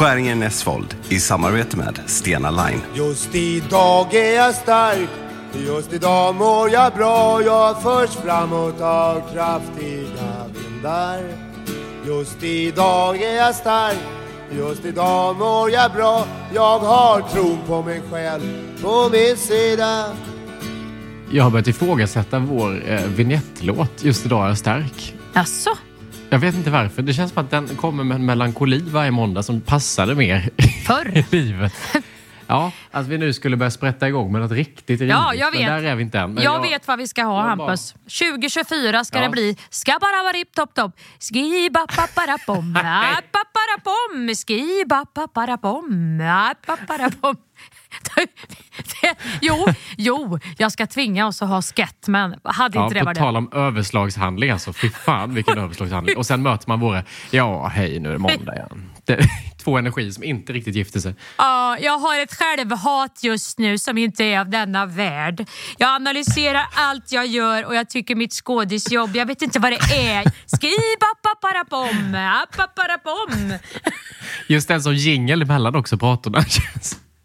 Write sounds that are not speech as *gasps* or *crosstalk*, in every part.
Skäringen Näsvold i samarbete med Stena Line. Just idag är jag stark Just idag mår jag bra Jag förs framåt av kraftiga vindar Just idag är jag stark Just idag mår jag bra Jag har tron på mig själv på min sida Jag har börjat ifrågasätta vår eh, vignettlåt Just idag är jag stark. Jaså? Jag vet inte varför. Det känns som att den kommer med en melankoli varje måndag som passade mer Förr? *laughs* i livet. Ja, att vi nu skulle börja sprätta igång med något riktigt Ja, jag vet. Men där är vi inte än. Men Jag vet vad vi ska ha, jag bara- Hampus. 2024 ska Ja. det bli skabarabarip topp topp skibappaparapom appaparapom *laughs* skibappaparapom appaparapom *laughs* Jo, jo, jag ska tvinga oss att ha Scatman. Hade Ja, inte det på varit tal det? om överslagshandling alltså. Fy fan vilken *laughs* överslagshandling. Och sen möter man våra, ja hej nu är det måndag igen. Det, *laughs* två energier som inte riktigt gifter sig. Ja, jag har ett självhat just nu som inte är av denna värld. Jag analyserar allt jag gör och jag tycker mitt skådisjobb, jag vet inte vad det är. Skibappaparapom, appaparapom. Just den som jingel emellan också pratorna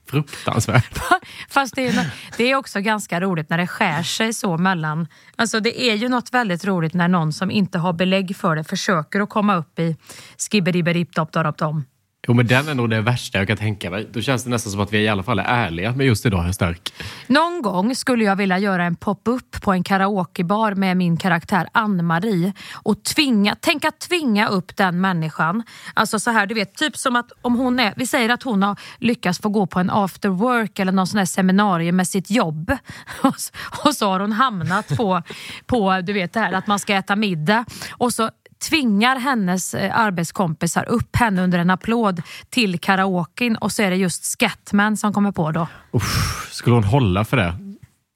fruktansvärt. *laughs* Fast det är, det är också ganska roligt när det skär sig så mellan... Alltså det är ju något väldigt roligt när någon som inte har belägg för det försöker att komma upp i skibberiberiptoptoroptom. Jo men den är nog det värsta jag kan tänka mig. Då känns det nästan som att vi i alla fall är ärliga med just idag är stark. Någon gång skulle jag vilja göra en pop-up på en karaokebar med min karaktär Ann-Marie och tvinga, tänk att tvinga upp den människan. Alltså så här, du vet, typ som att om hon är, vi säger att hon har lyckats få gå på en after work eller någon sån här seminarium med sitt jobb *laughs* och så, och så har hon hamnat på, på, du vet det här att man ska äta middag och så tvingar hennes eh, arbetskompisar upp henne under en applåd till karaoken och så är det just Scatman som kommer på då. Uff, skulle hon hålla för det?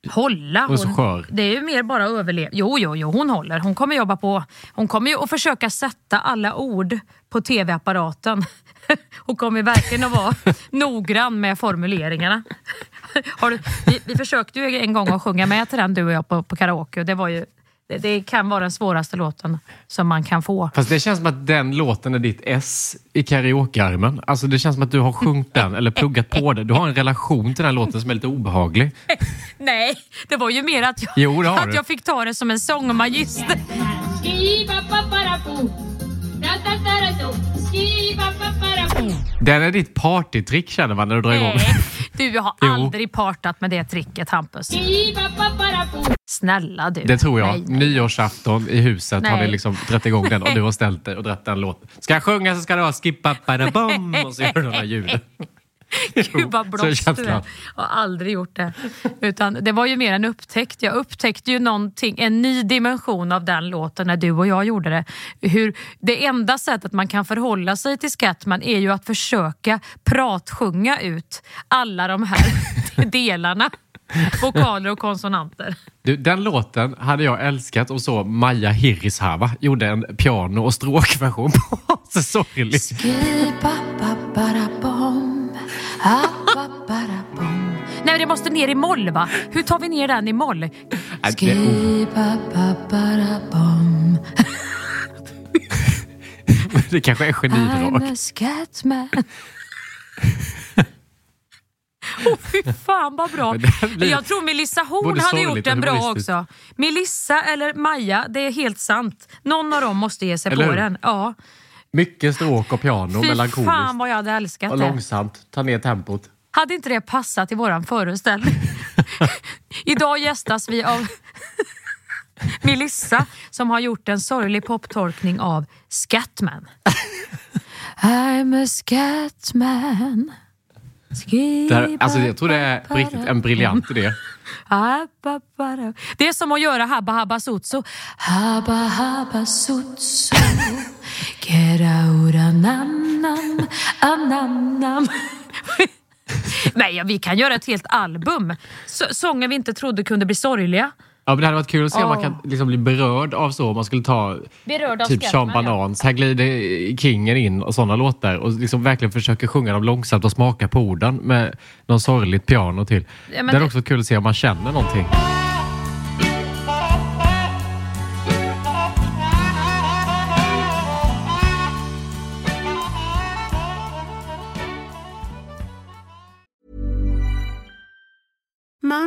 Hålla? Hon skör. Det är ju mer bara överleva. Jo, jo, jo, hon håller. Hon kommer jobba på... Hon kommer ju att försöka sätta alla ord på tv-apparaten. *laughs* Hon kommer verkligen att vara *laughs* noggrann med formuleringarna. *laughs* Har du, vi, vi försökte ju en gång att sjunga med till den du och jag på, på karaoke och det var ju... Det, det kan vara den svåraste låten som man kan få. Fast det känns som att den låten är ditt S i karaokearmen. Alltså det känns som att du har sjungit den eller pluggat på det. Du har en relation till den låten som är lite obehaglig. *laughs* Nej, det var ju mer att jag, Jo, att jag fick ta det som en sångmagister. Den är ditt partytrick känner man när du drar igång. Nej, *laughs* du jag har Jo. aldrig partat med det tricket Hampus. Snälla du. Det tror jag. Nej, nej. Nyårsafton i huset har Nej. ni liksom dragit igång den och du har ställt dig och dragit den låten. Ska jag sjunga så ska det vara skippa bada bom och så gör du här ljuden. *laughs* *laughs* Gud vad blåst du är. Jag har aldrig gjort det. Utan det var ju mer en upptäckt. Jag upptäckte ju någonting, en ny dimension av den låten när du och jag gjorde det. Hur det enda sättet man kan förhålla sig till Scatman är ju att försöka pratsjunga ut alla de här *laughs* delarna. Vokaler och konsonanter. Du, den låten hade jag älskat om så Maja Hirishava gjorde en piano och stråkversion på. *laughs* Så sorglig. Nej, det måste ner i moll va? Hur tar vi ner den i moll? Det- oh. *laughs* Det kanske är genidrag. I'm a scatman. *laughs* Åh fy fan vad bra. *laughs* Jag tror Melissa Horn hade gjort den bra också. Melissa eller Maja, det är helt sant. Någon av dem måste ge sig Eller på hur? den. Ja. Mycket stråk och piano, Fy melankoliskt. fan vad jag hade älskat Och det. långsamt. Ta ner tempot. Hade inte det passat i våran föreställning? *laughs* Idag gästas vi av *laughs* Melissa som har gjort en sorglig poptolkning av Scatman. I'm a Scatman. Alltså jag tror det är riktigt en briljant idé. Det är som att göra Habba Habba Sotso. Habba Habba Sotso. Keraura nam nam anam nam. *laughs* Nej, vi kan göra ett helt album. Så, sånger vi inte trodde kunde bli sorgliga. Ja, men det hade varit kul att se om man kan liksom bli berörd av så. Om man skulle ta Berörd typ Sean Banans, Här glider Kingen in och sådana låtar och liksom verkligen försöker sjunga dem långsamt och smaka på orden med någon sorgligt piano till. Ja, det hade det- också varit kul att se om man känner någonting.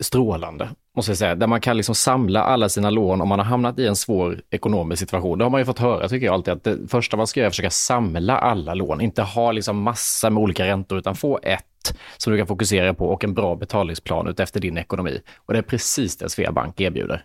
strålande måste jag säga, där man kan liksom samla alla sina lån om man har hamnat i en svår ekonomisk situation. Det har man ju fått höra tycker jag alltid, att det första man ska göra är att försöka samla alla lån, inte ha liksom massa med olika räntor, utan få ett som du kan fokusera på och en bra betalningsplan utefter din ekonomi. Och det är precis det Sveabank erbjuder.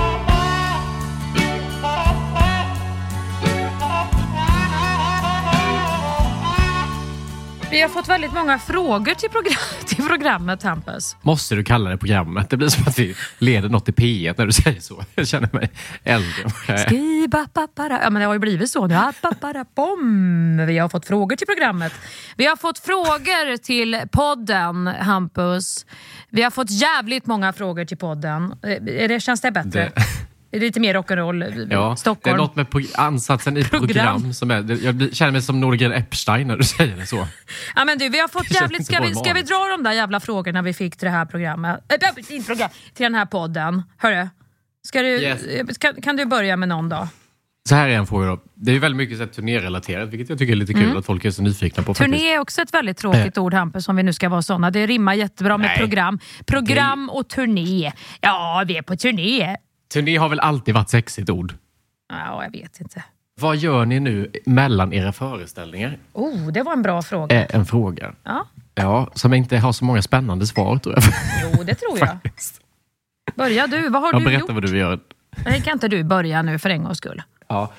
Vi har fått väldigt många frågor till, program *laughs* till programmet, Hampus. Måste du kalla det programmet? Det blir som att vi leder något i P1 när du säger så. Jag känner mig äldre. Ja, men det har ju blivit så nu. Bom. Vi har fått frågor till programmet. Vi har fått frågor till podden, Hampus. Vi har fått jävligt många frågor till podden. Eh, det, känns det bättre? Det... Lite mer rock'n'roll, ja, Stockholm. Det är något med ansatsen i program. program som är... Jag känner mig som Nordgren Epstein när du *laughs* säger det så. Ja, men du, vi har fått *laughs* jävligt... Ska vi, ska vi dra de där jävla frågorna vi fick till det här programmet? Äh, program, till den här podden. Hörru, ska du, yes. kan, kan du börja med någon då? Så här är en fråga då. Det är väldigt mycket så turnérelaterat, vilket jag tycker är lite kul mm. att folk är så nyfikna på. Turné faktiskt. är också ett väldigt tråkigt ord Hampus, om vi nu ska vara såna. Det rimmar jättebra med Nej. program. Program och turné. Ja, vi är på turné. Turné har väl alltid varit sexigt ord? Ja, jag vet inte. Vad gör ni nu mellan era föreställningar? Oh, det var en bra fråga. Äh, en fråga. Ja. Ja, som inte har så många spännande svar tror jag. Jo, det tror jag. Börja du. Vad har ja, du berätta gjort? vad du gör. Nej, kan inte du börja nu för en gångs skull? Ja.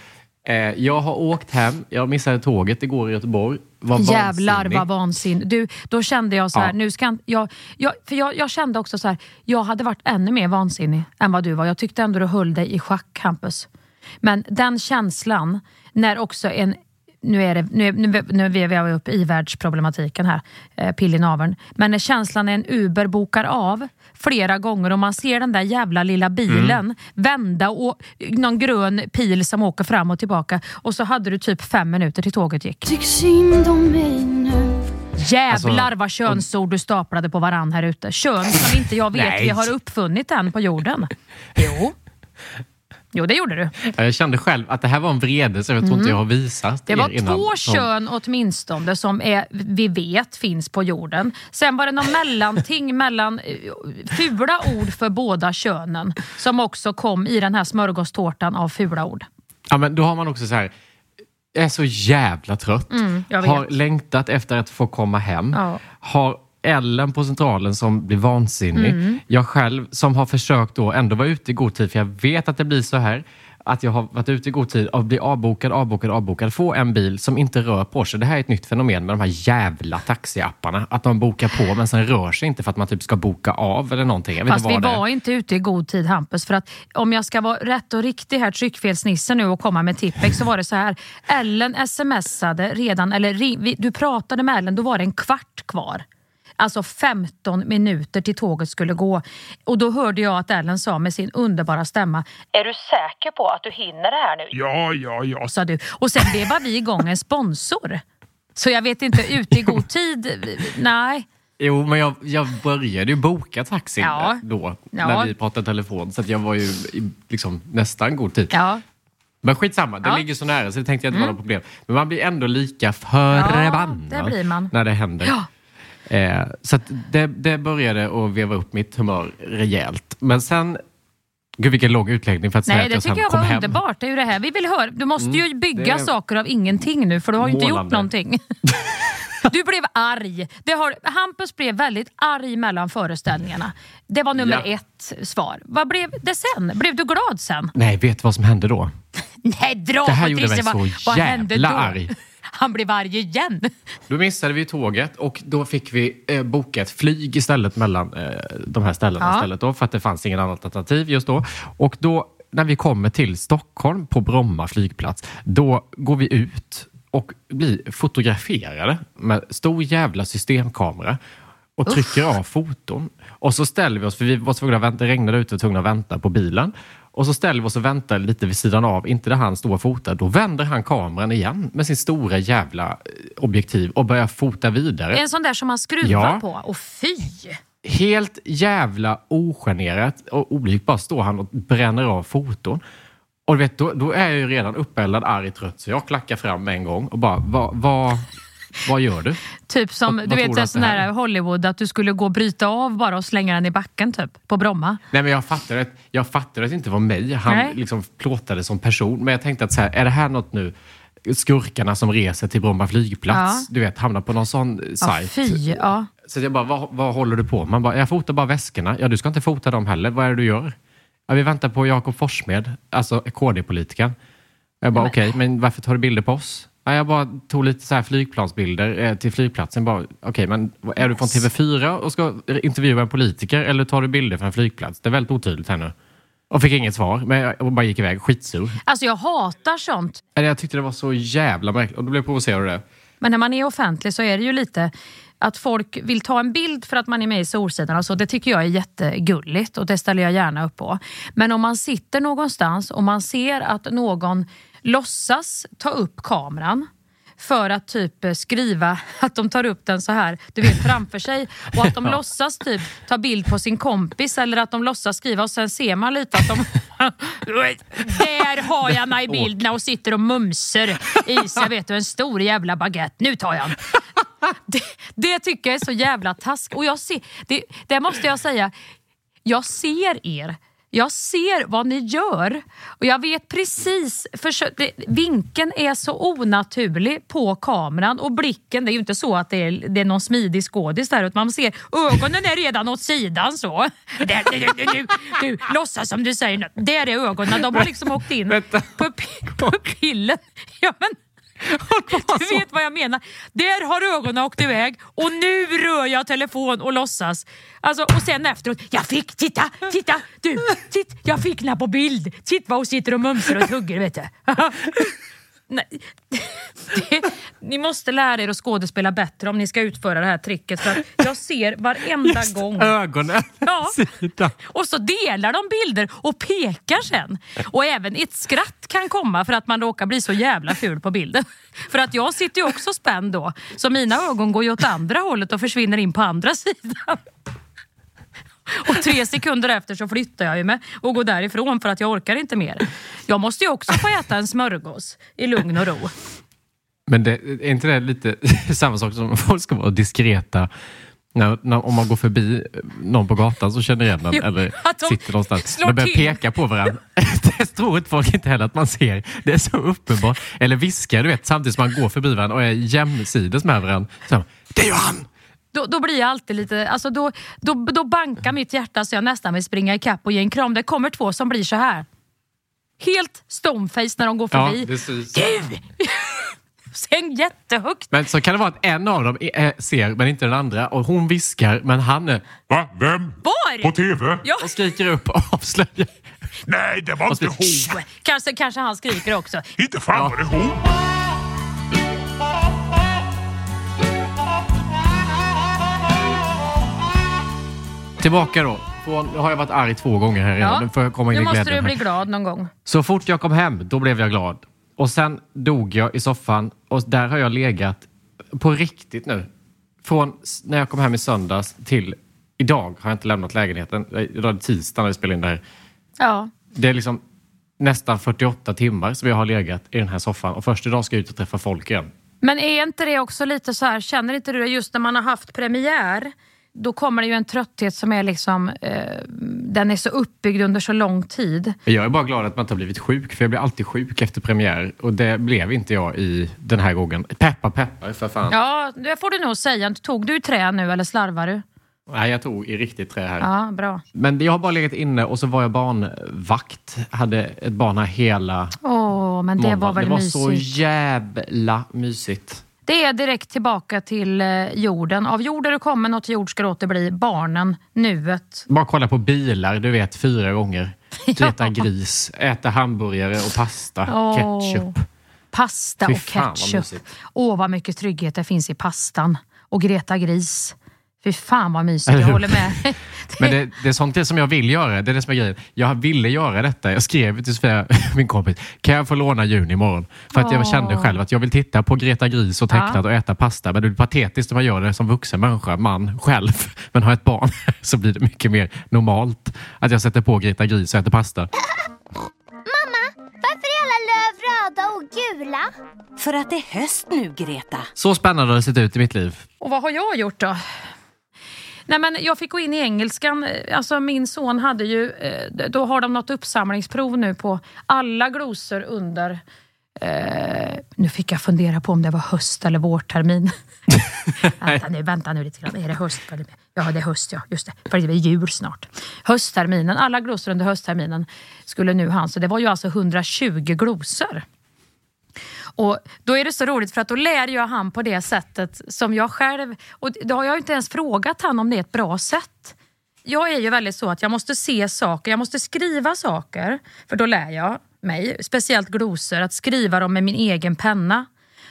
Eh, jag har åkt hem. Jag missade tåget igår i Göteborg. Var Jävlar vansinnig. vad vansinnig. Du, då kände jag så här, ja. nu ska jag, jag, för jag, jag kände också så här, jag hade varit ännu mer vansinnig än vad du var. Jag tyckte ändå du höll dig i schack, Hampus. Men den känslan, när också en nu är, det, nu, nu, nu är vi uppe i världsproblematiken här, eh, pill i naveln. Men när känslan är en Uber bokar av flera gånger och man ser den där jävla lilla bilen mm. vända och någon grön pil som åker fram och tillbaka och så hade du typ fem minuter till tåget gick. Tyck synd om mig nu. Jävlar alltså, vad könsord du staplade på varann här ute. Kön som inte jag vet *laughs* vi har uppfunnit än på jorden. *laughs* Jo. Jo, det gjorde du. Jag kände själv att det här var en vrede som jag tror inte jag har visat Det var innan. två kön åtminstone som är, vi vet finns på jorden. Sen var det någon mellanting *laughs* mellan eh, fula ord för båda könen som också kom i den här smörgåstårtan av fula ord. Ja, men då har man också så här är så jävla trött. Mm, har längtat efter att få komma hem. Ja. Har Ellen på Centralen som blir vansinnig. Mm. Jag själv som har försökt då ändå vara ute i god tid, för jag vet att det blir så här. Att jag har varit ute i god tid och blir avbokad, avbokad, avbokad. Få en bil som inte rör på sig. Det här är ett nytt fenomen med de här jävla taxiapparna. Att de bokar på men sen rör sig inte för att man typ ska boka av eller någonting. Jag Fast vi var inte ute i god tid Hampus. För att om jag ska vara rätt och riktig här, tryckfelsnissen nu och komma med Tippex så var det så här. Ellen smsade redan, eller du pratade med Ellen, då var det en kvart kvar. Alltså 15 minuter till tåget skulle gå. Och då hörde jag att Ellen sa med sin underbara stämma. Är du säker på att du hinner det här nu? Ja, ja, ja. Sa du. Och sen vevade vi igång en sponsor. Så jag vet inte, ute i god tid? *laughs* Nej. Jo, men jag, jag började ju boka taxin ja. då, ja. när vi pratade telefon. Så jag var ju i, liksom, nästan god tid. Ja. Men skitsamma, det ja. ligger så nära så det tänkte jag inte mm. var något problem. Men man blir ändå lika förbannad ja, när det händer. Eh, så det, det började att veva upp mitt humör rejält. Men sen Gud vilken lång utläggning för att Nej, säga att jag sen kom hem. det tycker jag var underbart. Det är ju det här vi vill höra. Du måste ju mm, bygga saker av ingenting nu för du har ju inte gjort någonting. *laughs* Du blev arg. Det har, Hampus blev väldigt arg mellan föreställningarna. Det var nummer ja. ett svar. Vad blev det sen? Blev du glad sen? Nej, vet du vad som hände då? *laughs* Nej, dra Det här gjorde mig så vad, jävla arg. Han blev arg igen. Då missade vi tåget och då fick vi eh, boka ett flyg istället mellan eh, de här ställena ja. istället då, för att det fanns ingen annat alternativ just då. Och då när vi kommer till Stockholm på Bromma flygplats, då går vi ut och blir fotograferade med stor jävla systemkamera och trycker av foton. Och så ställer vi oss, för vi var tvungna att vänta, det regnade ute och tvungna att vänta på bilen. Och så ställer vi oss och väntar lite vid sidan av, inte där han står och fotar. Då vänder han kameran igen med sin stora jävla eh, objektiv och börjar fota vidare. En sån där som man skruvar Ja. på. Och fy! Helt jävla ogenerat och oblygt bara står han och bränner av foton. Och du vet, då, då är jag ju redan uppeldad, arg, trött, så jag klackar fram en gång och bara, vad, vad, vad gör du? Typ som Vad- du vad vet sån här här är? Hollywood, att du skulle gå och bryta av bara och slänga den i backen typ, på Bromma. Nej, men jag fattade, att, jag fattade att det inte var mig han Nej. liksom plåtade som person. Men jag tänkte att så här, är det här något nu, skurkarna som reser till Bromma flygplats, Ja. du vet, hamnar på någon sån Ja, sajt. fy. Ja. Så jag bara, vad, vad håller du på Man bara, jag fotar bara väskorna. Ja, du ska inte fota dem heller. Vad är det du gör? Ja, vi väntar på Jakob Forssmed, alltså KD-politikern. Jag bara, okej, men varför tar du bilder på oss? Ja, jag bara tog lite så här flygplansbilder eh, till flygplatsen. Bara, Okej, men är du från TV4 och ska intervjua en politiker eller tar du bilder från en flygplats? Det är väldigt otydligt här nu. Och fick inget svar, men jag bara gick iväg skitsur. Alltså jag hatar sånt. Jag tyckte det var så jävla märkligt och då blev jag provocerad av det. Men när man är offentlig så är det ju lite att folk vill ta en bild för att man är med i Solsidan och så. Det tycker jag är jättegulligt och det ställer jag gärna upp på. Men om man sitter någonstans och man ser att någon låtsas ta upp kameran för att typ eh, skriva *laughs* att de tar upp den så här, du vet framför sig och att de *laughs* låtsas typ ta bild på sin kompis eller att de låtsas skriva och sen ser man lite att de *laughs* Där har jag mig i bild när hon sitter och mumser i sig vet du, en stor jävla baguette. Nu tar jag den. Det, det tycker jag är så jävla taskigt. Och jag ser, det, det måste jag säga, jag ser er. Jag ser vad ni gör och jag vet precis, för det, vinkeln är så onaturlig på kameran och blicken, det är ju inte så att det är, det är någon smidig skådis där utan man ser ögonen är redan åt sidan så. Där, du, du, du, du, låtsas som du säger, nu. där är ögonen, de har liksom åkt in pupillen. Ja, men, du vet vad jag menar. Där har ögonen åkt iväg och nu rör jag telefon och låtsas. Alltså, och sen efteråt, jag fick, titta, titta, du, titt, jag fick den på bild. Titta vad hon sitter och mumsar och tuggar vet du. *laughs* Nej, *laughs* det, ni måste lära er att skådespela bättre om ni ska utföra det här tricket. För att jag ser varenda gång. Ögonen *laughs* Ja. *laughs* sidan. Och så delar de bilder och pekar sen. Och även ett skratt kan komma för att man råkar bli så jävla ful på bilden. För att jag sitter ju också spänd då. Så mina ögon går ju åt andra hållet och försvinner in på andra sidan. Och tre sekunder efter så flyttar jag ju mig och går därifrån för att jag orkar inte mer. Jag måste ju också få äta en smörgås i lugn och ro. Men det, är inte det lite *laughs* samma sak som om folk ska vara diskreta? När, när, om man går förbi någon på gatan så känner igen den Jo, eller *laughs* de sitter någonstans. De börjar till. peka på varandra. *laughs* det tror inte folk inte heller att man ser. Det är så uppenbart. Eller viskar du vet samtidigt som man går förbi varandra och är jämsides med varandra. Så, det är ju han! Då, då blir jag alltid lite, alltså då, då, då bankar mitt hjärta så jag nästan vill springa ikapp och ge en kram. Det kommer två som blir så här. Helt stoneface när de går Ja, förbi. precis. Du! *laughs* Sen jättehögt. Men så kan det vara att en av dem är, ser men inte den andra och hon viskar men han är Va? Vem? Var? På TV? Ja, och skriker upp och avslöjar. Nej, det var inte hon. kanske, kanske han skriker också. Inte fan var det hon. Tillbaka då. Från, nu har jag varit arg två gånger här redan. Ja. Nu komma in Nu måste du bli glad någon gång. Så fort jag kom hem, då blev jag glad. Och sen dog jag i soffan och där har jag legat på riktigt nu. Från när jag kom hem i söndags till idag har jag inte lämnat lägenheten. Idag är det tisdag när vi spelar in det här. Ja. Det är liksom nästan 48 timmar som jag har legat i den här soffan och först idag ska jag ut och träffa folk igen. Men är inte det också lite så här, känner inte du det just när man har haft premiär? Då kommer det ju en trötthet som är liksom, eh, den är så uppbyggd under så lång tid. Men Jag är bara glad att man inte har blivit sjuk, för jag blir alltid sjuk efter premiär och det blev inte jag i den här gången. Peppar peppar för fan. Ja, det får du nog säga. Tog du trä nu eller slarvar du? Nej, jag tog i riktigt trä här. Ja, bra. Men jag har bara legat inne och så var jag barnvakt. Hade ett barn här hela Åh, men det måndagen. var väl Det var mysigt. så jävla mysigt. Det är direkt tillbaka till eh, jorden. Av jord är du kommen och till jord ska du åter bli. Barnen, nuet. Bara kolla på bilar, du vet, fyra gånger. *laughs* Ja. Äta gris, äta hamburgare och pasta, Åh. ketchup. Pasta Fy och vad ketchup. Åh, vad mycket trygghet det finns i pastan. Och Greta Gris. Fy fan vad mysigt, jag håller med. *laughs* Men det, det är sånt det som jag vill göra. Det är det som är grejen. Jag ville göra detta. Jag skrev till Sofia, *laughs* min kompis, kan jag få låna juni imorgon? För att jag Åh. kände själv att jag vill titta på Greta Gris och tecknat Ja. och äta pasta. Men det blir patetiskt om man gör det som vuxen människa, man själv. *laughs* Men har ett barn så blir det mycket mer normalt att jag sätter på Greta Gris och äter pasta. Varför är alla löv röda och gula? För att det är höst nu, Greta. Så spännande har det sett ut i mitt liv. Och vad har jag gjort då? Nej, men jag fick gå in i engelskan. Alltså min son hade ju, eh, då har de något uppsamlingsprov nu på alla glosor under Eh, nu fick jag fundera på om det var höst eller vårtermin. *laughs* vänta, nu, vänta nu lite grann. Är det höst? Ja, det är höst, ja. Just det. För det är jul snart. Höstterminen, alla glosor under höstterminen skulle nu han. Så det var ju alltså 120 glosor. Och Då är det så roligt för att då lär jag han på det sättet som jag själv... Och då har jag inte ens frågat han om det är ett bra sätt. Jag är ju väldigt så att jag måste se saker, jag måste skriva saker. För då lär jag mig, speciellt glosor, att skriva dem med min egen penna.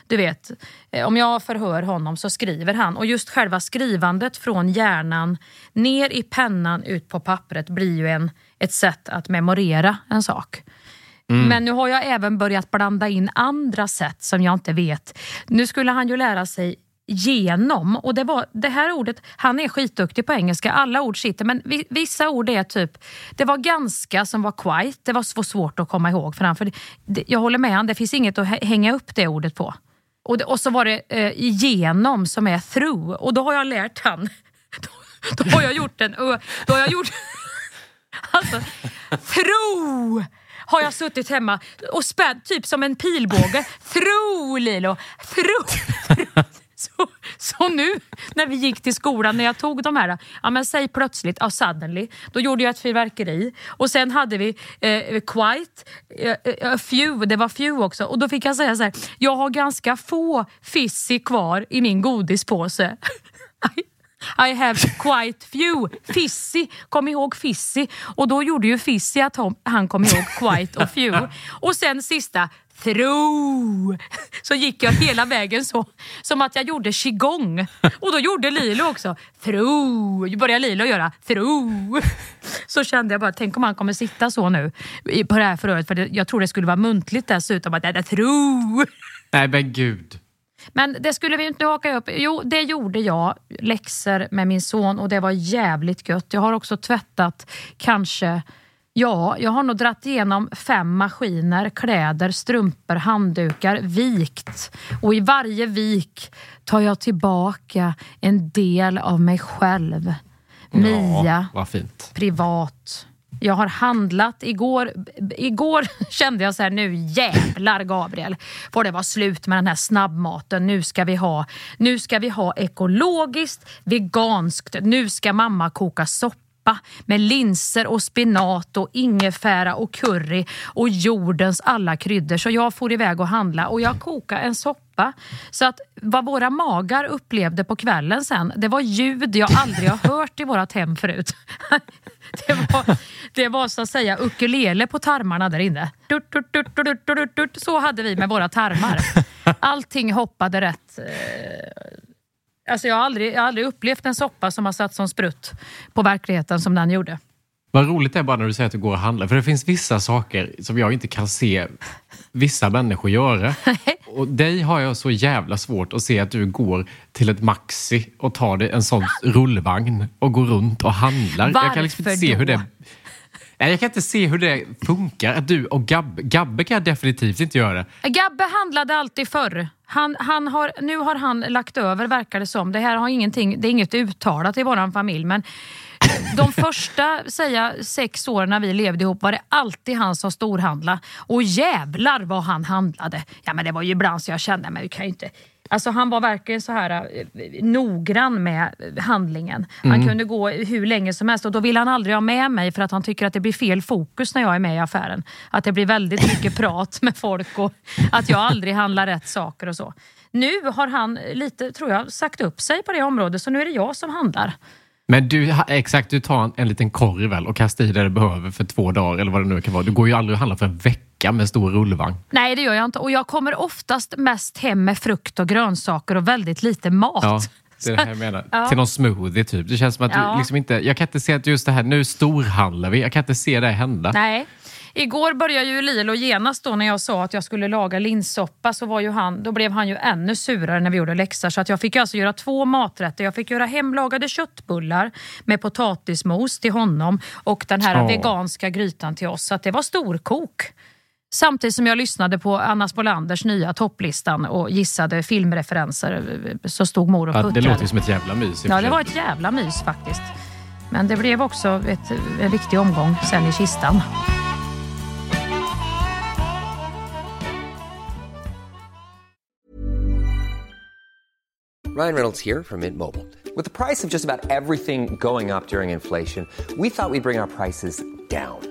Du vet, eh, om jag förhör honom så skriver han. Och just själva skrivandet från hjärnan ner i pennan ut på pappret blir ju en, ett sätt att memorera en sak. Mm. Men nu har jag även börjat blanda in andra sätt som jag inte vet. Nu skulle han ju lära sig genom. Och det, var, det här ordet, han är skitduktig på engelska, alla ord sitter, men vi- vissa ord är typ, det var ganska som var quite, det var så svårt att komma ihåg för han. För det, det, jag håller med han, det finns inget att hänga upp det ordet på. Och, det, och så var det eh, genom som är through och då har jag lärt han, *laughs* då, då har jag gjort en, då har jag gjort *laughs* Alltså, through har jag suttit hemma och spänt, typ som en pilbåge. Tro Lilo, Tro! *laughs* Så, så nu när vi gick till skolan, när jag tog de här, ja men säg plötsligt, ja suddenly, då gjorde jag ett fyrverkeri. Och sen hade vi eh, quite, eh, a few, det var few också. Och då fick jag säga så här, jag har ganska få fizzy kvar i min godispåse. *laughs* I have quite few. Fizzy, kom ihåg Fizzy. Och då gjorde ju Fizzy att han kom ihåg quite och few. *laughs* Och sen sista, through. Så gick jag hela vägen så, som att jag gjorde qigong. Och då gjorde Lilo också, through. Började Lilo göra, through. Så kände jag bara, tänk om han kommer sitta så nu på det här förhöret. För jag tror det skulle vara muntligt dessutom, att det är through. Nej men gud. Men det skulle vi inte haka upp. Jo, det gjorde jag. Läxor med min son och det var jävligt gött. Jag har också tvättat kanske Ja, jag har nog dratt igenom fem maskiner, kläder, strumpor, handdukar, vikt. Och i varje vik tar jag tillbaka en del av mig själv. Mia, Ja, privat. Jag har handlat. Igår, igår *laughs* kände jag så här, nu jävlar Gabriel får det vara slut med den här snabbmaten. Nu ska vi ha, nu ska vi ha ekologiskt, veganskt. Nu ska mamma koka soppa med linser och spinat och ingefära och curry och jordens alla kryddor. Så jag får iväg och handla och jag kokade en soppa. Så att vad våra magar upplevde på kvällen sen, det var ljud jag aldrig har hört i vårat hem förut. *laughs* Det var, det var så att säga ukulele på tarmarna där inne. Dut, dut, dut, dut, dut, dut. Så hade vi med våra tarmar. Allting hoppade rätt. Eh, Alltså jag, har aldrig, jag har aldrig upplevt en soppa som har satt som sprutt på verkligheten som den gjorde. Vad roligt det är bara när du säger att du går och handlar. För det finns vissa saker som jag inte kan se vissa människor göra. *laughs* Och dig har jag så jävla svårt att se att du går till ett Maxi och tar dig en sån rullvagn och går runt och handlar. jag kan liksom inte Varför se hur då? det... Nej, Jag kan inte se hur det funkar. Du och Gabbe, Gabbe kan jag definitivt inte göra. Gabbe handlade alltid förr. Han, han har, nu har han lagt över verkar det som. Det här har ingenting, det är inget uttalat i vår familj men eh, de första säga, sex åren när vi levde ihop var det alltid han som storhandlade. Och jävlar vad han handlade. Ja men det var ju ibland så jag kände, men vi kan ju inte... Alltså han var verkligen så här eh, noggrann med handlingen. Han Mm. kunde gå hur länge som helst och då vill han aldrig ha med mig för att han tycker att det blir fel fokus när jag är med i affären. Att det blir väldigt mycket prat med folk och att jag aldrig handlar rätt saker och så. Nu har han lite, tror jag, sagt upp sig på det området så nu är det jag som handlar. Men du, exakt, du tar en, en liten korg väl och kastar i det du behöver för två dagar eller vad det nu kan vara. Du går ju aldrig och handlar för en vecka med stor rullvagn. Nej det gör jag inte och jag kommer oftast mest hem med frukt och grönsaker och väldigt lite mat. Ja. *laughs* Det är det här jag menar. Ja. Till någon smoothie typ. Det känns som att ja. du liksom inte... Jag kan inte se att just det här, nu storhandlar vi. Jag kan inte se det hända. Nej. Igår började ju Lilo genast då när jag sa att jag skulle laga linssoppa så var ju han, då blev han ju ännu surare när vi gjorde läxor. Så att jag fick alltså göra två maträtter. Jag fick göra hemlagade köttbullar med potatismos till honom och den här oh. veganska grytan till oss. Så att det var storkok. Samtidigt som jag lyssnade på Anna Spolanders nya topplistan och gissade filmreferenser så stod mor och puttrade. Ja, det låter som ett jävla mys. Ja, det var ett jävla mys faktiskt. Men det blev också ett, en riktig omgång sen i kistan. Ryan Reynolds här från Mint Mobile. Med priset på nästan allt som går upp under inflationen, trodde vi att vi skulle bring våra priser down.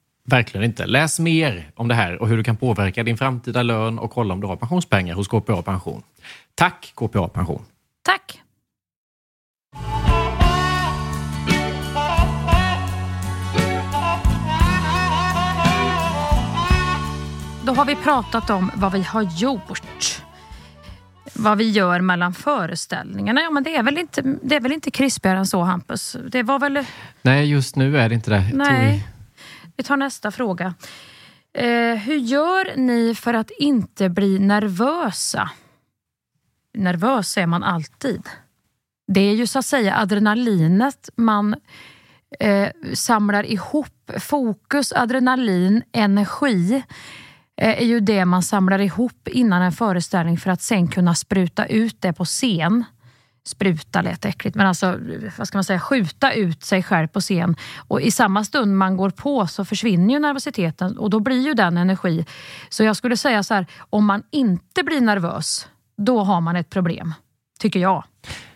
Verkligen inte. Läs mer om det här och hur du kan påverka din framtida lön och kolla om du har pensionspengar hos KPA Pension. Tack KPA Pension! Tack! Då har vi pratat om vad vi har gjort vad vi gör mellan föreställningarna. Ja, men det är väl inte, det är väl inte krispigare än så Hampus? Det var väl... Nej, just nu är det inte det. Nej. Vi tar nästa fråga. Eh, hur gör ni för att inte bli nervösa? Nervös är man alltid. Det är ju så att säga adrenalinet man eh, samlar ihop. Fokus, adrenalin, energi Eh, är ju det man samlar ihop innan en föreställning för att sen kunna spruta ut det på scen. Spruta lät äckligt, men alltså vad ska man säga, skjuta ut sig själv på scen. Och i samma stund man går på så försvinner ju nervositeten och då blir ju den energi. Så jag skulle säga så här, om man inte blir nervös, då har man ett problem. Tycker jag.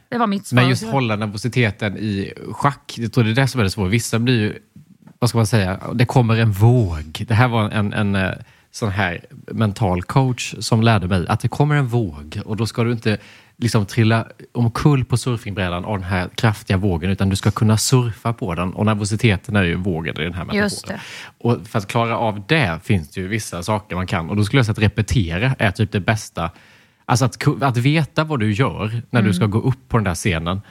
Det var mitt svar. Men just hålla nervositeten i schack, jag tror det är det som är det svåra. Vissa blir ju, vad ska man säga, det kommer en våg. Det här var en, en, en eh, sån här mental coach som lärde mig att det kommer en våg och då ska du inte liksom trilla omkull på surfingbrädan av den här kraftiga vågen utan du ska kunna surfa på den. Och nervositeten är ju vågen i den här metaforen. Och för att klara av det finns det ju vissa saker man kan. Och då skulle jag säga att repetera är typ det bästa. Alltså att, att veta vad du gör när du ska gå upp på den där scenen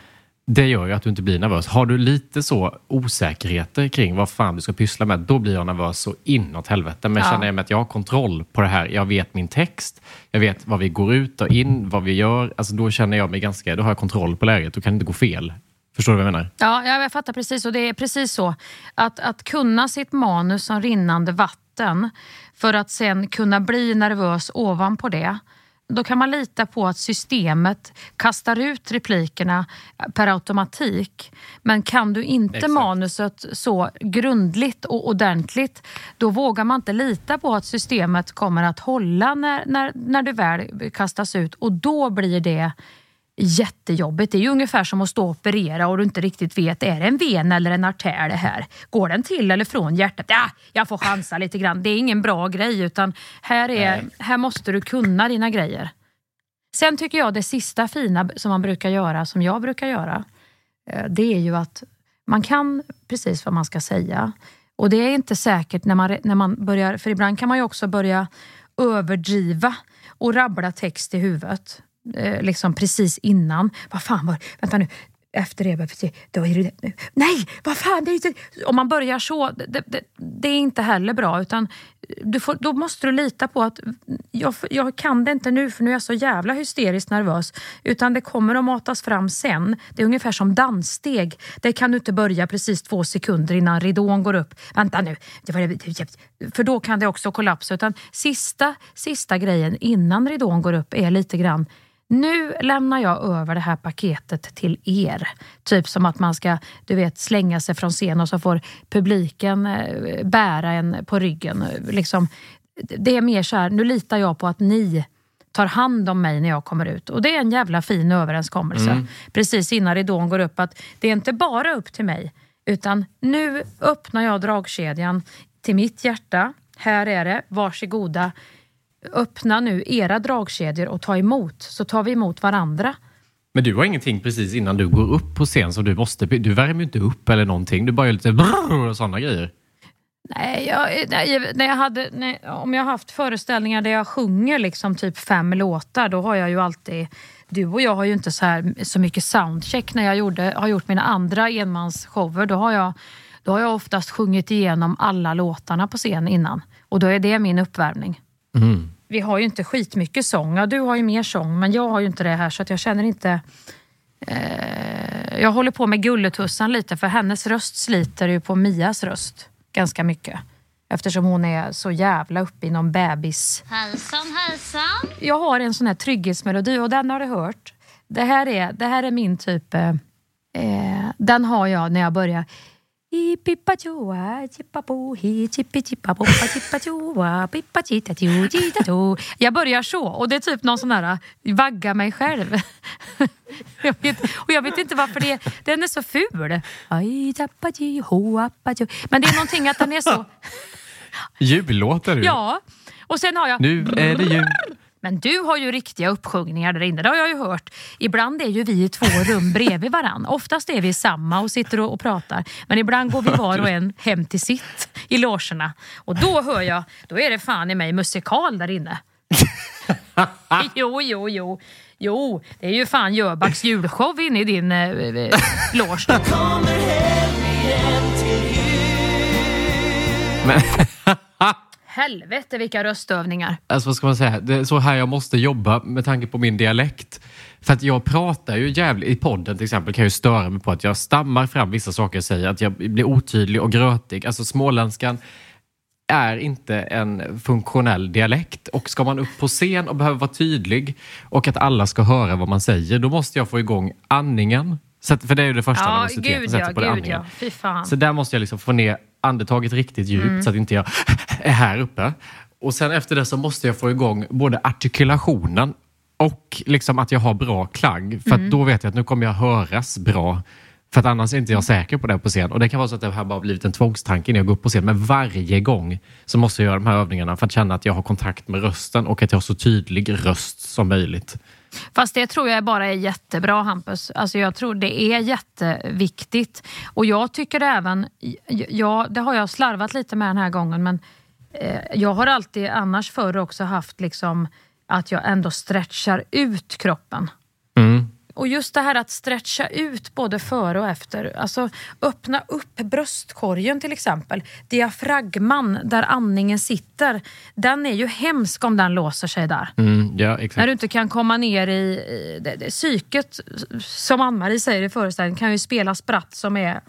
det gör ju att du inte blir nervös. Har du lite så osäkerheter kring vad fan du ska pyssla med, då blir jag nervös så inåt helvete. Men Ja. känner jag med att jag har kontroll på det här, jag vet min text, jag vet vad vi går ut och in, vad vi gör, alltså då känner jag mig ganska, då har jag kontroll på läget, då kan det inte gå fel. Förstår du vad jag menar? Ja, ja, jag fattar precis. Och det är precis så. Att, att kunna sitt manus som rinnande vatten för att sen kunna bli nervös ovanpå det. Då kan man lita på att systemet kastar ut replikerna per automatik. Men kan du inte Exakt. manuset så grundligt och ordentligt, då vågar man inte lita på att systemet kommer att hålla när, när, när det väl kastas ut. Och då blir det jättejobbigt. Det är ju ungefär som att stå och operera och du inte riktigt vet, är det en ven eller en artär det här? Går den till eller från hjärtat? Ja, jag får chansa lite grann. Det är ingen bra grej utan här, är, här måste du kunna dina grejer. Sen tycker jag det sista fina som man brukar göra, som jag brukar göra, eh, det är ju att man kan precis vad man ska säga. Och det är inte säkert när man, när man börjar, för ibland kan man ju också börja överdriva och rabbla text i huvudet. Eh, liksom precis innan. Vad fan var Vänta nu. Efter det, då är det, nej, vad fan, det är inte... Om man börjar så, det, det, det är inte heller bra. Utan du får, då måste du lita på att jag, jag kan det inte nu för nu är jag så jävla hysteriskt nervös. Utan det kommer att matas fram sen. Det är ungefär som danssteg. Det kan du inte börja precis två sekunder innan ridån går upp. Vänta nu. För då kan det också kollapsa. Utan sista, sista grejen innan ridån går upp är lite grann nu lämnar jag över det här paketet till er. Typ som att man ska du vet, slänga sig från scen och så får publiken eh, bära en på ryggen. Liksom, det är mer så här, nu litar jag på att ni tar hand om mig när jag kommer ut. Och det är en jävla fin överenskommelse. Mm. Precis innan ridån går upp att det är inte bara upp till mig utan nu öppnar jag dragkedjan till mitt hjärta. Här är det, varsågoda öppna nu era dragkedjor och ta emot, så tar vi emot varandra. Men du har ingenting precis innan du går upp på scen som du måste, du värmer ju inte upp eller någonting, du bara gör lite brrr och sådana grejer. Nej, jag, nej, när jag hade, nej, om jag har haft föreställningar där jag sjunger liksom typ fem låtar, då har jag ju alltid... Du och jag har ju inte så, här, så mycket soundcheck när jag gjorde, har gjort mina andra enmansshower. Då har, jag, då har jag oftast sjungit igenom alla låtarna på scen innan. Och då är det min uppvärmning. Mm. Vi har ju inte skitmycket sång. Ja, du har ju mer sång, men jag har ju inte det här så att jag känner inte... Eh, jag håller på med Gulletussan lite för hennes röst sliter ju på Mias röst ganska mycket. Eftersom hon är så jävla uppe i någon bebis... Hejsan hejsan. Jag har en sån här trygghetsmelodi och den har du hört. Det här är, det här är min typ... Eh, eh, den har jag när jag börjar... Jag börjar så och det är typ någon sån där vagga mig själv. Jag vet, och jag vet inte varför det den är så ful. Men det är någonting att den är så... Jullåt är du. Ja, och sen har jag... Nu är det jul. Men du har ju riktiga uppsjungningar där inne, det har jag ju hört. Ibland är ju vi i två rum bredvid varann. Oftast är vi samma och sitter och, och pratar. Men ibland går vi var och en hem till sitt i logerna. Och då hör jag, då är det fan i mig musikal där inne. *laughs* jo, jo, jo. Jo, det är ju fan Jöbacks julshow inne i din eh, eh, loge. *laughs* Men, Helvete vilka röstövningar. alltså vad ska man säga, det är så här jag måste jobba med tanke på min dialekt. För att jag pratar ju jävligt, i podden till exempel kan jag ju störa mig på att jag stammar fram vissa saker jag säger, att jag blir otydlig och grötig. Alltså småländskan är inte en funktionell dialekt och ska man upp på scen och behöver vara tydlig och att alla ska höra vad man säger, då måste jag få igång andningen. Så att, för det är ju det första Ja, nervositeten gud sätter ja, på det gud andningen. ja. Så där måste jag liksom få ner andetaget riktigt djupt Mm. så att inte jag är här uppe. Och sen efter det så måste jag få igång både artikulationen och liksom att jag har bra klang. För Mm. då vet jag att nu kommer jag höras bra. För att annars är inte jag säker på det på scen. Och det kan vara så att det här bara blivit en tvångstanke när jag går upp på scen. Men varje gång så måste jag göra de här övningarna för att känna att jag har kontakt med rösten och att jag har så tydlig röst som möjligt. Fast det tror jag bara är jättebra Hampus. Alltså jag tror det är jätteviktigt. Och jag tycker även, ja, det har jag slarvat lite med den här gången men jag har alltid annars förr också haft liksom att jag ändå stretchar ut kroppen. Mm. Och just det här att stretcha ut både före och efter. Alltså öppna upp bröstkorgen till exempel. Diafragman där andningen sitter. Den är ju hemsk om den låser sig där. Mm, ja, exakt. När du inte kan komma ner i, i det, det, psyket, som Ann-Marie säger i föreställningen, kan ju spela spratt som är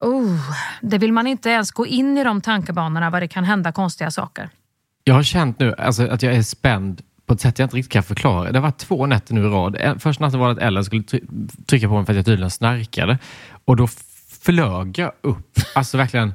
Oh, det vill man inte ens gå in i de tankebanorna vad det kan hända konstiga saker. Jag har känt nu alltså, att jag är spänd på ett sätt jag inte riktigt kan förklara. Det har varit två nätter nu i rad. Första natten var det att Ellen skulle trycka på mig för att jag tydligen snarkade. Och då flög jag upp, alltså verkligen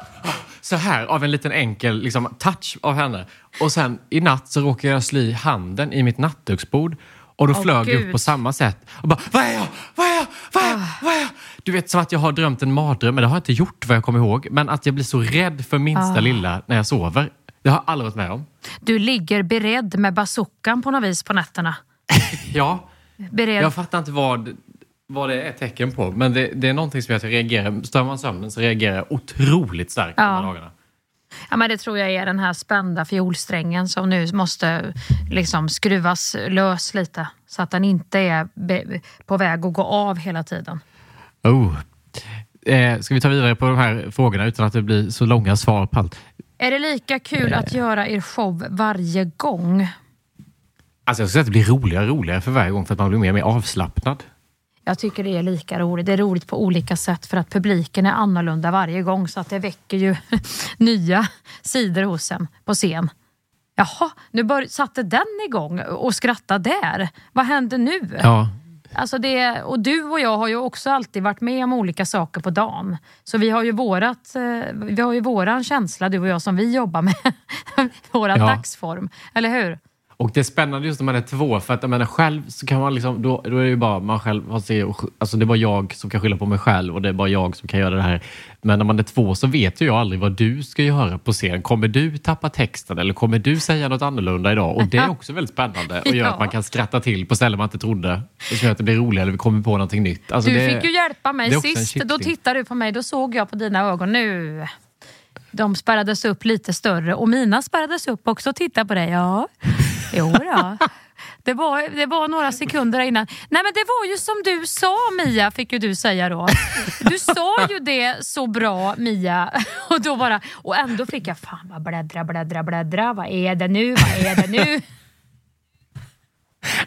*gasps* så här av en liten enkel liksom, touch av henne. Och sen i natt så råkade jag slå i handen i mitt nattduksbord. Och då oh, flög jag upp på samma sätt. Och bara, vad är jag? Vad är jag? Vad är jag? Vad är jag? Du vet som att jag har drömt en mardröm, men det har jag inte gjort vad jag kommer ihåg. Men att jag blir så rädd för minsta oh. lilla när jag sover. Det har jag aldrig varit med om. Du ligger beredd med bazookan på något vis på nätterna. *laughs* ja. Beredd. Jag fattar inte vad, vad det är tecken på. Men det, det är någonting som jag reagerar, stör man sömnen så reagerar jag otroligt starkt ja. de här dagarna. Ja, men det tror jag är den här spända fiolsträngen som nu måste liksom skruvas lös lite. Så att den inte är på väg att gå av hela tiden. Oh. Eh, ska vi ta vidare på de här frågorna utan att det blir så långa svar på allt? Är det lika kul att göra er show varje gång? Alltså jag skulle säga att det blir roligare och roligare för varje gång för att man blir mer och mer avslappnad. Jag tycker det är lika roligt. Det är roligt på olika sätt för att publiken är annorlunda varje gång så att det väcker ju *laughs* nya sidor hos en på scen. Jaha, nu bör, satte den igång och skrattade där. Vad händer nu? Ja, Alltså det, och du och jag har ju också alltid varit med om olika saker på dagen. Så vi har ju, vårat, eh, vi har ju våran känsla, du och jag, som vi jobbar med. *laughs* Våran ja. dagsform. Eller hur? Och det är spännande just när man är två, för att jag menar, själv så kan man liksom, då, då är det ju bara man själv, alltså det är bara jag som kan skylla på mig själv och det är bara jag som kan göra det här. Men när man är två så vet ju jag aldrig vad du ska göra på scen. Kommer du tappa texten eller kommer du säga något annorlunda idag? Och det är också väldigt spännande och gör ja. *laughs* att man kan skratta till på ställen man inte trodde. Som gör att det blir roligare eller vi kommer på någonting nytt. Alltså du det, fick ju hjälpa mig sist. Då tittade du på mig, då såg jag på dina ögon nu de spärrades upp lite större och mina spärrades upp också. Titta på dig. Ja, jo då. Det var, det var några sekunder innan. Nej men det var ju som du sa Mia, fick ju du säga då. Du sa ju det så bra Mia. Och, då bara, och ändå fick jag, fan vad bläddra, bläddra, bläddra. Vad är det nu? Vad är det nu?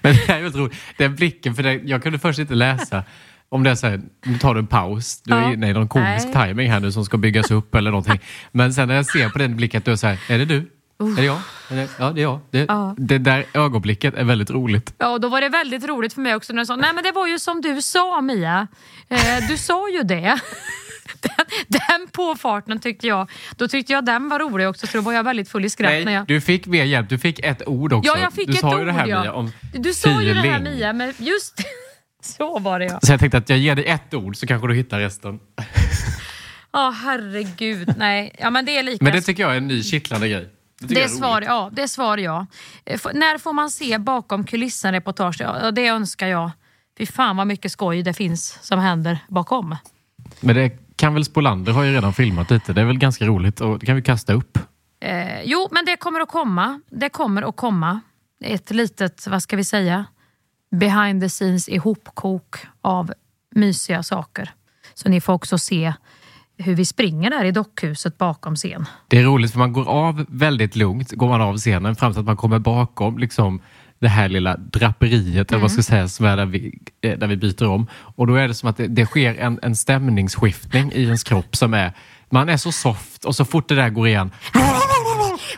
Men det är ju roligt. Den blicken, för det, jag kunde först inte läsa. Om det är så här, nu tar du en paus, du är inne i någon komisk Nej. timing här nu som ska byggas upp eller någonting. Men sen när jag ser på den blicken att du är så här, är det du? Uh. Är det jag? Ja, det är jag. Det, uh. det där ögonblicket är väldigt roligt. Ja, och då var det väldigt roligt för mig också när du sa, nej men det var ju som du sa Mia. Eh, du sa ju det. *laughs* Den, den påfarten tyckte jag, då tyckte jag den var rolig också så då var jag väldigt full i skratt. Nej, när jag... du fick mer hjälp. Du fick ett ord också. Ja, jag fick du ett sa ord, ju det här ja. Mia, om Du sa ju det här Mia, men just *laughs* så var det ja. Så jag tänkte att jag ger dig ett ord så kanske du hittar resten. Ja, oh, herregud. Nej, ja, men det är lika. Men det tycker jag är en ny kittlande grej. Det, det, är svar, ja, det svar ja. F när får man se bakom kulissen-reportage? Ja, det önskar jag. Fy fan vad mycket skoj det finns som händer bakom. Men det kan väl Spolander har ju redan filmat lite. Det är väl ganska roligt och det kan vi kasta upp. Eh, jo, men det kommer att komma. Det kommer att komma. Ett litet, vad ska vi säga, behind the scenes ihopkok av mysiga saker. Så ni får också se hur vi springer där i dockhuset bakom scen. Det är roligt för man går av väldigt lugnt, går man av scenen fram till att man kommer bakom liksom det här lilla draperiet, mm. eller vad ska jag säga, som är där vi, eh, där vi byter om. Och då är det som att det, det sker en, en stämningsskiftning i ens kropp som är, man är så soft och så fort det där går igen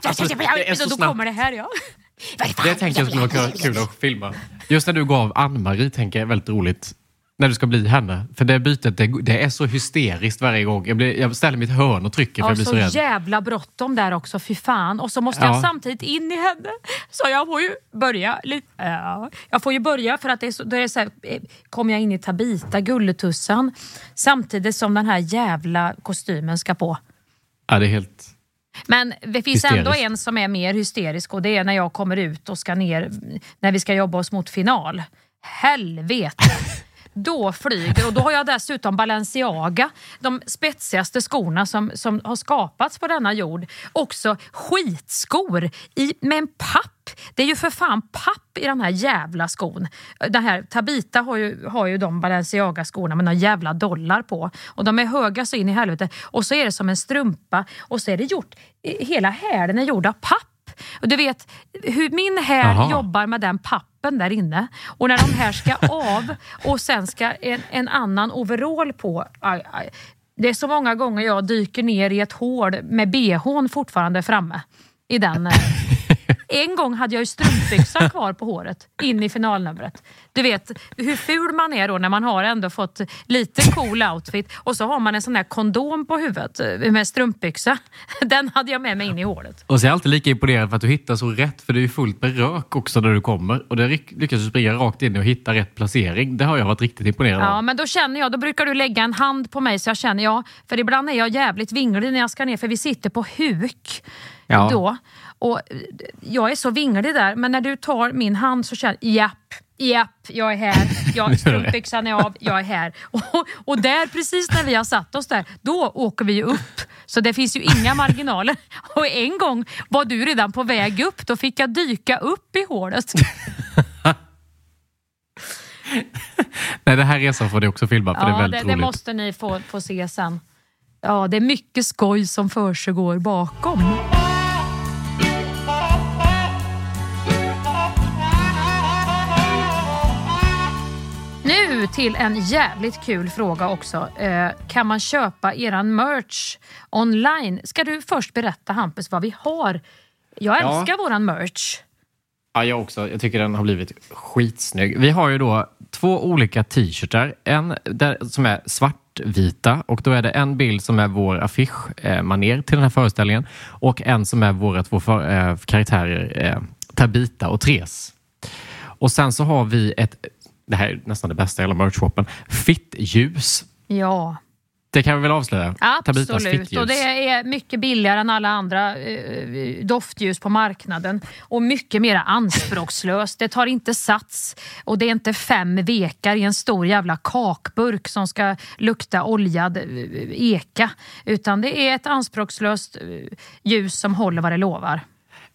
Alltså, det är så då snabbt. kommer det här ja. Det tänker jag skulle vara kul att filma. Just när du går av Ann-Marie tänker jag är väldigt roligt. När du ska bli henne. För det bytet, det, det är så hysteriskt varje gång. Jag, blir, jag ställer mitt hörn och trycker för Ja, jag blir så, så rädd. jävla bråttom där också, fy fan. Och så måste jag Ja. samtidigt in i henne. Så jag får ju börja lite... Ja. Jag får ju börja för att det är så, det är så här, eh, kommer jag in i Tabita, Gulletussan, samtidigt som den här jävla kostymen ska på. Ja, det är helt... Men det finns ändå Hysterisk. en som är mer hysterisk och det är när jag kommer ut och ska ner, när vi ska jobba oss mot final. Helvete! *laughs* Då flyger, och då har jag dessutom Balenciaga, de spetsigaste skorna som, som har skapats på denna jord. Också skitskor i, med en papp. Det är ju för fan papp i den här jävla skon. Den här Tabita har ju, har ju de Balenciaga-skorna med några jävla dollar på. Och de är höga så in i helvete. Och så är det som en strumpa och så är det gjort, hela hälen är gjord av papp. Och du vet hur min Jaha. jobbar med den pappen där inne. Och när de här ska *laughs* av och sen ska en, en annan overall på. Aj, aj. Det är så många gånger jag dyker ner i ett hål med bhn fortfarande framme. I den. eh. *laughs* En gång hade jag ju strumpbyxan *laughs* kvar på håret in i finalnumret. Du vet hur ful man är då när man har ändå fått lite cool outfit och så har man en sån här kondom på huvudet eh, med strumpbyxa. *laughs* Den hade jag med mig in i hålet. Och så är jag alltid lika imponerad för att du hittar så rätt, för det är ju fullt med rök också när du kommer. Och det lyck- lyckas du springa rakt in och hitta rätt placering. Det har jag varit riktigt imponerad Ja, av. men då känner jag, då brukar du lägga en hand på mig så jag känner, ja, för ibland är jag jävligt vinglig när jag ska ner för vi sitter på huk. Ja. Då. Och eh, jag är så vinglig där, men när du tar min hand så känner jag, japp, japp, jag är här, jag, *laughs* strumpbyxan är av, jag är här. *laughs* Och, och där, precis när vi har satt oss där, då åker vi upp. Så det finns ju inga *laughs* marginaler. Och en gång var du redan på väg upp, då fick jag dyka upp i hålet. Nej, den här resan får du också filma, för det är Ja, väldigt det, det roligt. måste ni få, få se sen. Ja, det är mycket skoj som försiggår bakom. Till en jävligt kul fråga också. Eh, kan man köpa eran merch online? Ska du först berätta Hampus vad vi har? Jag Ja. älskar våran merch. Ja, jag också. Jag tycker den har blivit skitsnygg. Vi har ju då två olika t-shirtar. En där, som är svartvita och då är det en bild som är vår affisch, eh, till den här föreställningen och en som är våra två för, eh, karaktärer, eh, Tabita och Tres. Och sen så har vi ett, det här är nästan det bästa i hela merch-shoppen, fittljus. Ja. Det kan vi väl avslöja? Absolut, och det är mycket billigare än alla andra eh, doftljus på marknaden och mycket mer anspråkslöst. Det tar inte sats och det är inte fem vekar i en stor jävla kakburk som ska lukta oljad eh, eka. Utan det är ett anspråkslöst eh, ljus som håller vad det lovar.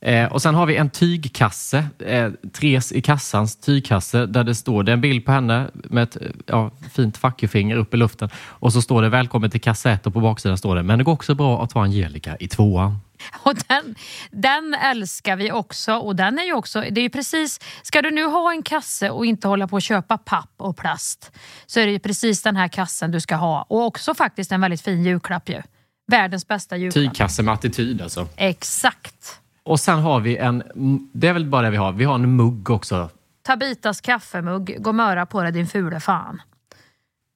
Eh, och sen har vi en tygkasse, eh, Tres i kassans tygkasse, där det står, det är en bild på henne med ett ja, fint fackelfinger upp i luften och så står det välkommen till kassa 1 och på baksidan står det, men det går också bra att ta Angelica i tvåan. *laughs* Och den, den älskar vi också. Och den är ju också, det är ju precis, ska du nu ha en kasse och inte hålla på att köpa papp och plast så är det ju precis den här kassen du ska ha. Och också faktiskt en väldigt fin julklapp ju. Världens bästa julklapp. Tygkasse med attityd alltså. Exakt. Och sen har vi en, det är väl bara det vi har, vi har en mugg också. Tabitas kaffemugg, gå möra på dig din fule fan.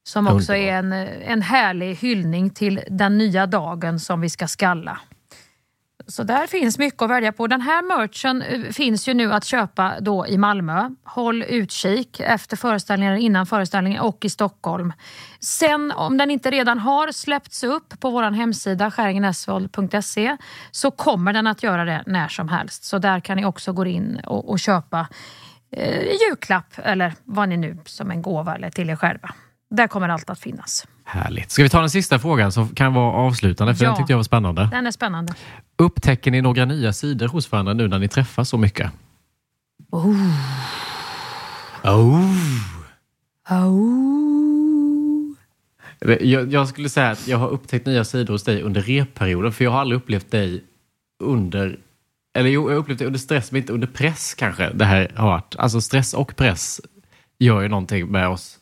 Som också är en, en härlig hyllning till den nya dagen som vi ska skalla. Så där finns mycket att välja på. Den här merchen eh, finns ju nu att köpa då i Malmö. Håll utkik efter föreställningen, innan föreställningen och i Stockholm. Sen om den inte redan har släppts upp på vår hemsida skäringenesvold.se så kommer den att göra det när som helst. Så där kan ni också gå in och, och köpa eh, julklapp eller vad ni nu som en gåva eller till er själva. Där kommer allt att finnas. Härligt. Ska vi ta den sista frågan som kan vara avslutande, för Ja. den tyckte jag var spännande. Den är spännande. Upptäcker ni några nya sidor hos varandra nu när ni träffas så mycket? Oh. Oh. Oh. Jag, jag skulle säga att jag har upptäckt nya sidor hos dig under repperioden, för jag har aldrig upplevt dig under eller jo, jag har upplevt det under stress, men inte under press kanske. Det här har varit. Alltså stress och press gör ju någonting med oss.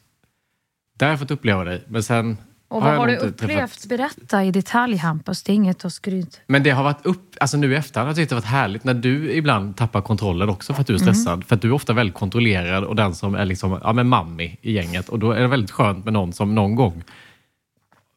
Där har jag fått uppleva dig. Men sen Och Har vad jag har du upplevt? träffat. Berätta i detalj Hampus, det är inget att skryta. Men det har varit upp, alltså nu i efterhand har jag tyckt det varit härligt när du ibland tappar kontrollen också för att du är Mm. stressad. För att du är ofta väldigt kontrollerad och den som är liksom, ja men mammi i gänget. Och då är det väldigt skönt med någon som någon gång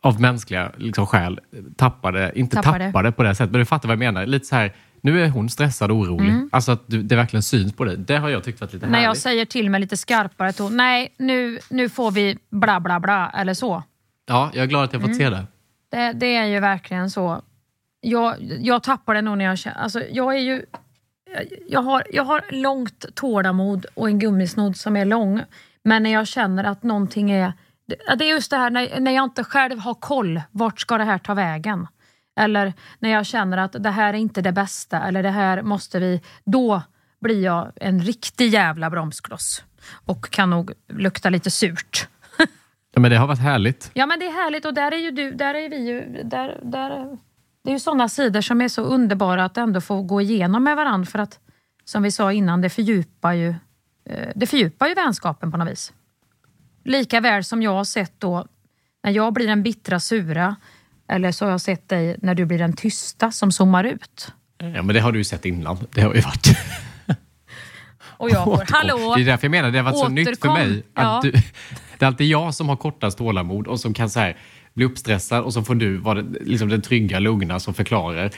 av mänskliga liksom, skäl tappade, inte Tappade. tappade. på det sättet, men du fattar vad jag menar. Lite så här, nu är hon stressad och orolig. Mm. Alltså att du, det verkligen syns på dig. Det har jag tyckt varit lite När jag härligt. säger till med lite skarpare ton, nej nu, nu får vi bla bla bla eller så. Ja, jag är glad att jag fått Mm. se det. Det, det är ju verkligen så. Jag, jag tappar det nog när jag känner... Alltså, jag är ju... jag- har, jag har långt tålamod och en gummisnodd som är lång. Men när jag känner att någonting är... det- Det är just det här när, när jag inte själv har koll. Vart ska det här ta vägen? Eller när jag känner att det här är inte det bästa eller det här måste vi... Då blir jag en riktig jävla bromskloss. Och kan nog lukta lite surt. *laughs* Ja, men det har varit härligt. Ja men det är härligt och där är ju du, där är vi ju, där, där, det är ju sådana sidor som är så underbara att ändå få gå igenom med varandra för att som vi sa innan, det fördjupar ju, eh, det fördjupar ju vänskapen på något vis. Lika väl som jag har sett då när jag blir den bittra sura eller så har jag sett dig när du blir den tysta som zoomar ut. Ja, men det har du ju sett innan. Det har ju varit. *laughs* Och jag får, Återkom. hallå! Det är därför jag menar, det har varit så nytt för Återkom. mig. Att Ja. du, det är alltid jag som har kortast tålamod och som kan så här, bli uppstressad och så får du vara liksom den trygga, lugna som förklarar.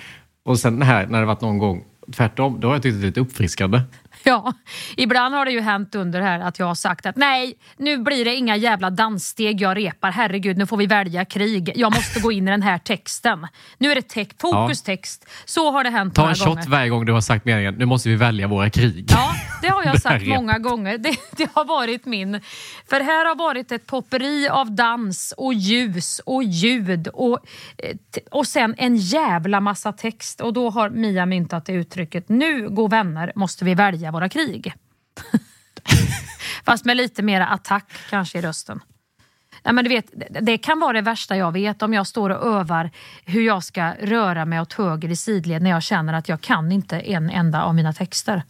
Och sen här, när det varit någon gång tvärtom, då har jag tyckt det är lite uppfriskande. *laughs* Ja, ibland har det ju hänt under här att jag har sagt att nej, nu blir det inga jävla danssteg jag repar. Herregud, nu får vi välja krig. Jag måste gå in i den här texten. Nu är det te- fokustext. Så har det hänt Ta en shot gånger. varje gång du har sagt meningen, nu måste vi välja våra krig. Ja, det har jag *laughs* sagt många gånger. Det, det har varit min... För här har varit ett popperi av dans och ljus och ljud och, eh, och sen en jävla massa text. Och då har Mia myntat det uttrycket, nu gå vänner måste vi välja våra krig. *laughs* Fast med lite mera attack kanske i rösten. Nej, men du vet, det- kan vara det värsta jag vet om jag står och övar hur jag ska röra mig åt höger i sidled när jag känner att jag kan inte en enda av mina texter.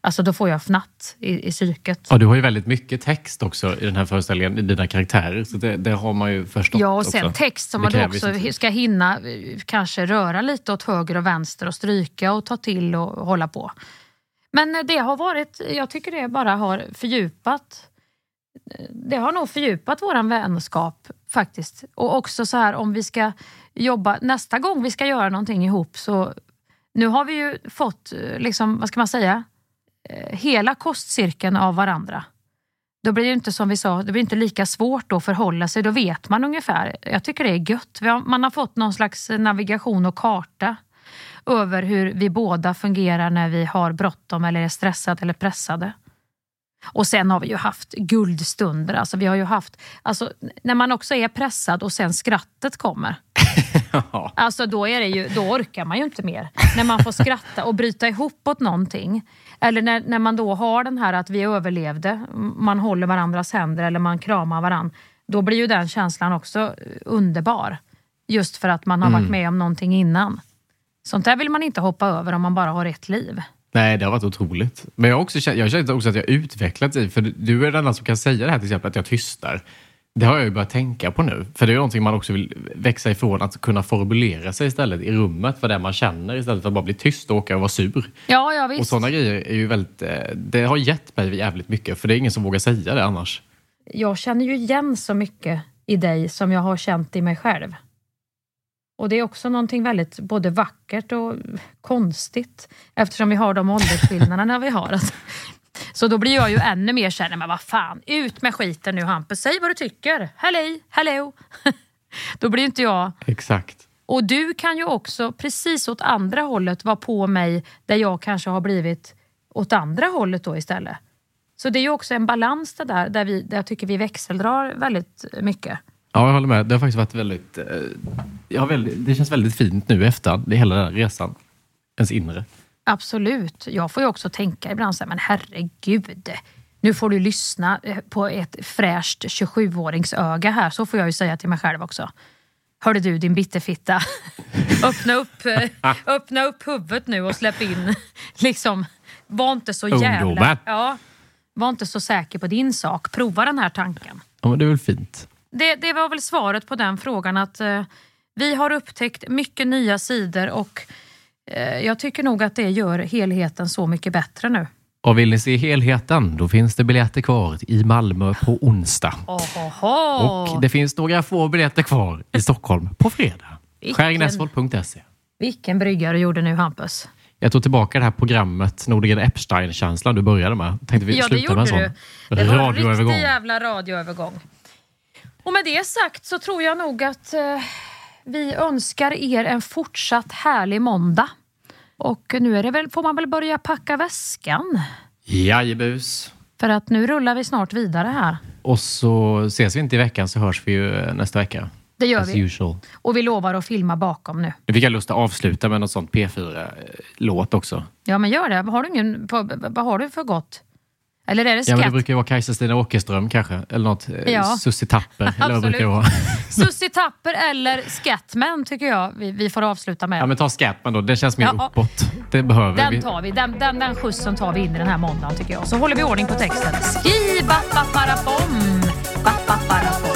Alltså då får jag fnatt i, i psyket. Ja, du har ju väldigt mycket text också i den här föreställningen, i dina karaktärer. Så det, det har man ju förstått Ja, och sen också. text som man då också ska hinna eh, kanske röra lite åt höger och vänster och stryka och ta till och hålla på. Men det har varit, jag tycker det bara har fördjupat det har nog fördjupat våran vänskap faktiskt. Och också så här om vi ska jobba, nästa gång vi ska göra någonting ihop så nu har vi ju fått, liksom, vad ska man säga, eh, hela kostcirkeln av varandra. Då blir det inte som vi sa, det blir inte lika svårt att förhålla sig. Då vet man ungefär. Jag tycker det är gött. Har, man har fått någon slags navigation och karta över hur vi båda fungerar när vi har bråttom eller är stressade eller pressade. Och sen har vi ju haft guldstunder. Alltså vi har ju haft, alltså, när man också är pressad och sen skrattet kommer. *laughs* Alltså då, är det ju, då orkar man ju inte mer. När man får skratta och bryta ihop åt någonting. Eller när, när man då har den här att vi överlevde, man håller varandras händer eller man kramar varandra. Då blir ju den känslan också eh, underbar. Just för att man har Mm. varit med om någonting innan. Sånt där vill man inte hoppa över om man bara har ett liv. Nej, det har varit otroligt. Men jag har också känt, jag har känt också att jag har utvecklats i, för du är den enda som kan säga det här till exempel, att jag tystar. Det har jag ju börjat tänka på nu. För det är någonting man också vill växa ifrån, att kunna formulera sig istället i rummet för det man känner istället för att bara bli tyst och åka och vara sur. Ja, ja Och visst. sådana grejer är ju väldigt, eh, det har gett mig jävligt mycket, för det är ingen som vågar säga det annars. Jag känner ju igen så mycket i dig som jag har känt i mig själv. Och det är också någonting väldigt både vackert och konstigt eftersom vi har de åldersskillnaderna vi har. Så då blir jag ju ännu mer känner men vad fan, ut med skiten nu Hampus, säg vad du tycker. Hallå, hallå. *laughs* Då blir inte jag... Exakt. Och du kan ju också precis åt andra hållet vara på mig där jag kanske har blivit åt andra hållet då istället. Så det är ju också en balans det där, där, vi, där jag tycker vi växeldrar väldigt mycket. Ja, jag håller med. Det har faktiskt varit väldigt... Eh, jag har väldigt det känns väldigt fint nu i efterhand, det hela den här resan. Ens inre. Absolut. Jag får ju också tänka ibland så här, men herregud. Nu får du lyssna eh, på ett fräscht 27-åringsöga här. Så får jag ju säga till mig själv också. Hörde du din bitterfitta. *laughs* öppna, upp, eh, öppna upp huvudet nu och släpp in. *laughs* liksom, var inte så jävla... Ja, var inte så säker på din sak. Prova den här tanken. Ja, men det är väl fint. Det, det var väl svaret på den frågan att eh, vi har upptäckt mycket nya sidor och eh, jag tycker nog att det gör helheten så mycket bättre nu. Och vill ni se helheten, då finns det biljetter kvar i Malmö på onsdag. Ohoho. Och det finns några få biljetter kvar i Stockholm på fredag. Skäringnäsvold.se. Vilken brygga du gjorde nu Hampus. Jag tog tillbaka det här programmet Nordegren Epstein-känslan du började med. Tänkte vi Ja, sluta med en sån du. Det var en radioövergång. riktig jävla radioövergång. Och med det sagt så tror jag nog att eh, vi önskar er en fortsatt härlig måndag. Och nu är det väl, får man väl börja packa väskan. Jajebus. För att nu rullar vi snart vidare här. Och så ses vi inte i veckan så hörs vi ju eh, nästa vecka. Det gör As vi. usual. Och vi lovar att filma bakom nu. Nu fick jag lust att avsluta med något sånt P4-låt också. Ja men gör det. Har du ingen, vad har du för gott? Eller är det Ja, skatt? men det brukar ju vara Kajsa-Stina Åkerström kanske. Eller något. eh, Ja. Sussie Tapper. eller vad det brukar vara. Sussie Tapper eller Scatman tycker jag vi, vi får avsluta med. Ja, men ta Scatman då. Det känns mer Ja. uppåt. Det behöver vi. Den tar vi. Den, den, den skjutsen tar vi in i den här måndagen tycker jag. Så håller vi ordning på texten. Ski bappa parapom. Bappa parapom.